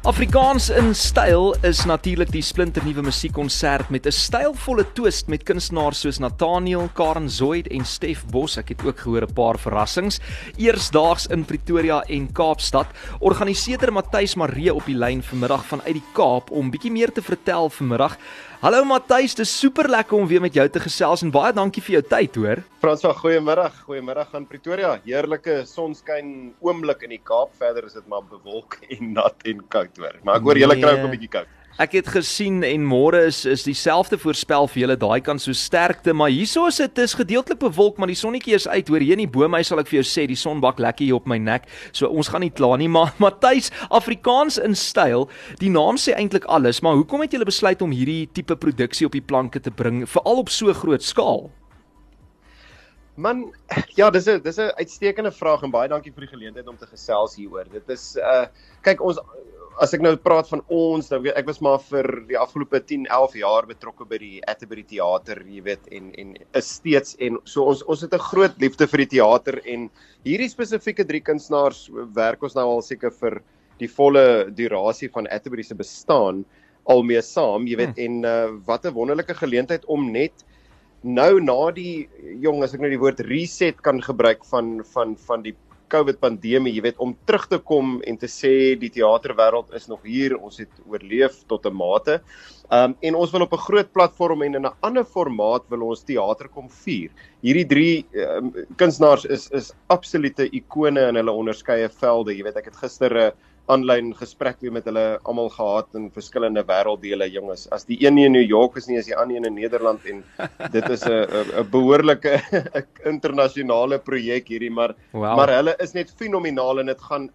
Afrikaans in styl is natuurlik die splinternuwe musiekkonsert met 'n stylvolle twist met kunstenaars soos Nathaniel, Karen Zoid en Stef Bos. Ek het ook gehoor 'n paar verrassings. Eersdaags in Pretoria en Kaapstad. Organiseerder Matthys Maree op die lyn vanmiddag vanuit die Kaap om bietjie meer te vertel vanmiddag. Hallo Matthys, dis super lekker om weer met jou te gesels en baie dankie vir jou tyd, hoor. Frans, goeiemiddag. Goeiemiddag aan Pretoria. Heerlike sonskyn oomblik in die Kaap. Verder is dit maar bewolk en nat en koud hoor. Maar ek hoor julle kry ook 'n nee. bietjie koud. Ek het gesien en môre is is dieselfde voorspel vir julle daai kan so sterkte, maar hierso is dit is gedeeltelik bewolk, maar die sonnetjie is uit. Hoor hier in die bome, sal ek vir jou sê, die son bak lekker hier op my nek. So ons gaan nie kla nie, maar Matthys, Afrikaans in styl. Die naam sê eintlik alles, maar hoekom het julle besluit om hierdie tipe produksie op die planke te bring, veral op so groot skaal? Man, ja, dis 'n dis 'n uitstekende vraag en baie dankie vir die geleentheid om te gesels hieroor. Dit is uh kyk ons as ek nou praat van ons, dan ek was maar vir die afgelope 10, 11 jaar betrokke by die Atterbury teater, jy weet, en en is steeds en so ons ons het 'n groot liefde vir die teater en hierdie spesifieke drie kunstenaars werk ons nou al seker vir die volle durasie van Atterbury se bestaan almee saam, jy weet, hmm. en uh, wat 'n wonderlike geleentheid om net nou na die jong as ek nou die woord reset kan gebruik van van van die COVID pandemie, jy weet, om terug te kom en te sê die teaterwêreld is nog hier, ons het oorleef tot 'n mate. Um en ons wil op 'n groot platform en in 'n ander formaat wil ons teater kom vier. Hierdie drie um, kunstenaars is is absolute ikone in hulle onderskeie velde. Jy weet, ek het gister 'n uh, aanlyn gesprek weer met hulle almal gehad in verskillende wêrelddele jonges. As die een in New York is nie as die ander een in Nederland en dit is 'n 'n behoorlike internasionale projek hierdie maar wow. maar hulle is net fenomenaal en dit gaan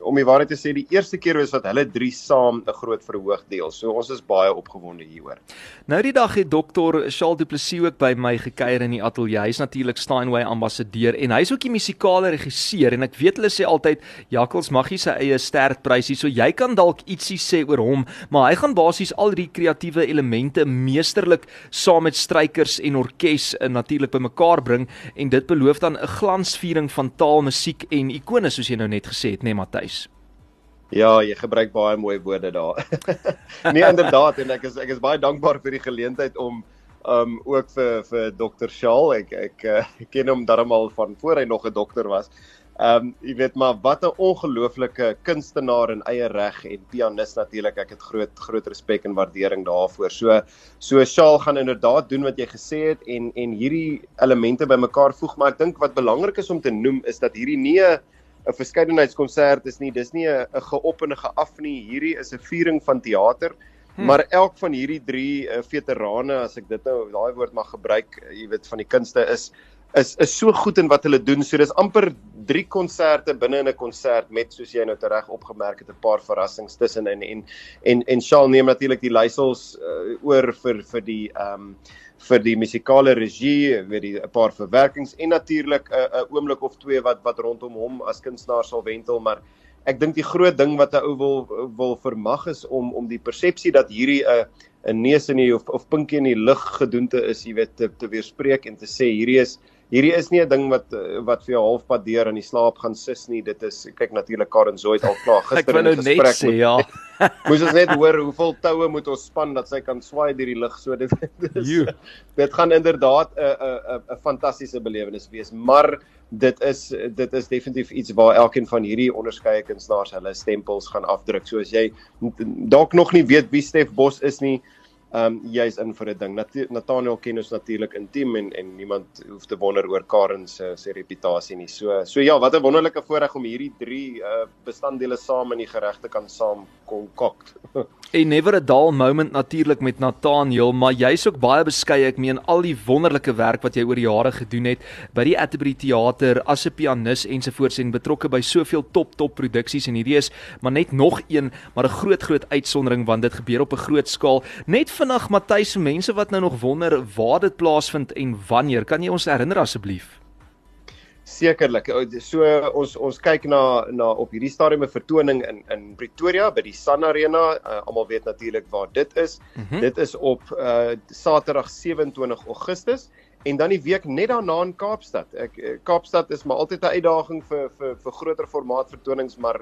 om die waarheid te sê die eerste keer is wat hulle drie saam 'n groot verhoog deel. So ons is baie opgewonde hieroor. Nou die dag het dokter Charles Du Plessis ook by my gekuier in die ateljee. Hy's natuurlik Steinway ambassadeur en hy's ook die musikale regisseur en ek weet hulle sê altyd Jakkels mag nie sy eie ster prysie. So jy kan dalk ietsie sê oor hom, maar hy gaan basies al die kreatiewe elemente meesterlik saam met strykers en orkes uh, natuurlik bymekaar bring en dit beloof dan 'n glansviering van taal, musiek en ikone soos jy nou net gesê het, né, nee, Matthys? Ja, jy gebruik baie mooi woorde daar. nee, inderdaad en ek is ek is baie dankbaar vir die geleentheid om um ook vir vir Dr. Shaal. Ek ek, uh, ken hom darmal van voor hy nog 'n dokter was. Ehm um, jy weet maar wat 'n ongelooflike kunstenaar in eie reg en pianis natuurlik. Ek het groot groot respek en waardering daarvoor. So so Shaal gaan inderdaad doen wat jy gesê het en en hierdie elemente bymekaar voeg, maar ek dink wat belangrik is om te noem is dat hierdie nie 'n 'n verskeidenheidskonsert is nie. Dis nie 'n geop en 'n geaf nie. Hierdie is 'n viering van teater. Hmm. Maar elk van hierdie drie uh, veterane, as ek dit nou daai woord mag gebruik, jy weet van die kunste is is is so goed in wat hulle doen. So dis amper drie konserte binne in 'n konsert met soos jy nou tereg opgemerk het 'n paar verrassings tussenin. En en en Shaal neem natuurlik die leiersels uh, oor vir vir die ehm um, vir die musikale regie, weet jy 'n paar verwerkings en natuurlik 'n uh, 'n oomblik of twee wat wat rondom hom as kunstenaar sal wentel, maar ek dink die groot ding wat 'n ou wil wil vermag is om om die persepsie dat hierdie 'n uh, 'n neus in die of of pinkie in die lug gedoente is, jy weet te, te weerspreek en te sê hierdie is hierdie is nie 'n ding wat wat vir jou halfpad deur in die slaap gaan sis nie. Dit is kyk natuurlik Karen Zoid al klaar gister in gesprek. Ek wou nou net sê ja. Moes ons net hoor hoeveel toue moet ons span dat sy kan swaai deur die lug so dit is, dit gaan inderdaad 'n 'n 'n fantastiese belewenis wees, maar dit is dit is definitief iets waar elkeen van hierdie onderskeie kunstenaars hulle stempels gaan afdruk. So as jy dalk nog nie weet wie Stef Bos is nie, um, jy's in vir 'n ding. Nat Nathaniel ken ons natuurlik intiem en en niemand hoef te wonder oor Karen se se reputasie nie. So so ja, wat 'n wonderlike voorreg om hierdie drie uh bestanddele saam in die geregte kan saam konkokt. En never a dull moment natuurlik met Nathaniel, maar jy's ook baie beskeie ek meen al die wonderlike werk wat jy oor jare gedoen het by die Atterbury Theater as 'n pianis ensovoorts en betrokke by soveel top top produksies en hierdie is maar net nog een, maar 'n groot groot uitsondering want dit gebeur op 'n groot skaal. Net vinnig Matthys vir mense wat nou nog wonder waar dit plaasvind en wanneer, kan jy ons herinner asseblief? Sekerlik. So ons ons kyk na na op hierdie stadium 'n vertoning in in Pretoria by die Sun Arena. Uh, Almal weet natuurlik waar dit is. Mm -hmm. Dit is op uh Saterdag 27 Augustus en dan die week net daarna in Kaapstad. Ek Kaapstad is maar altyd 'n uitdaging vir vir vir groter formaat vertonings, maar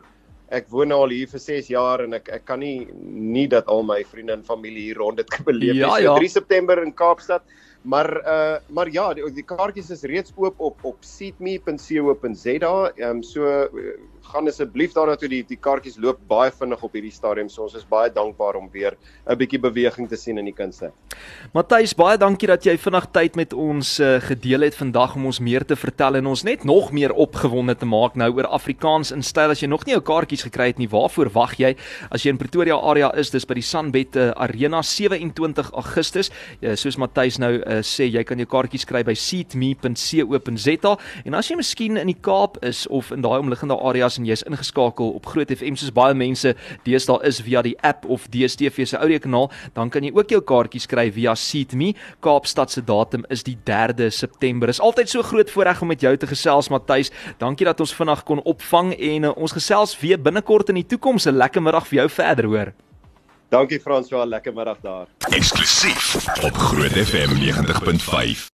ek woon nou al hier vir 6 jaar en ek ek kan nie nie dat al my vriende en familie hier rond dit beleef nie. Ja, so ja. 3 September in Kaapstad. Maar uh maar ja, die, die kaartjies is reeds oop op op seatme.co.za. Ehm um, so gaan asseblief daarna toe die die kaartjies loop baie vinnig op hierdie stadium. So ons is baie dankbaar om weer 'n bietjie beweging te sien in die kunste. Matthys, baie dankie dat jy vinnig tyd met ons uh, gedeel het vandag om ons meer te vertel en ons net nog meer opgewonde te maak nou oor Afrikaans in styl. As jy nog nie jou kaartjies gekry het nie, waarvoor wag jy? As jy in Pretoria area is, dis by die Sunbet uh, Arena 27 Augustus. Ja, soos Matthys nou uh, sê, jy kan jou kaartjies kry by seatme.co.za en as jy miskien in die Kaap is of in daai omliggende areas en jy's ingeskakel op Groot FM soos baie mense deesdae is via die app of DStv se audiokanaal, dan kan jy ook jou kaartjies kry via Seatme. Kaapstad se datum is die 3de September. Is altyd so groot voorreg om met jou te gesels Matthys. Dankie dat ons vinnig kon opvang en uh, ons gesels weer binnekort in die toekoms. 'n Lekker middag vir jou verder hoor. Dankie François, lekker middag daar. Eksklusief op Groot FM 90.5.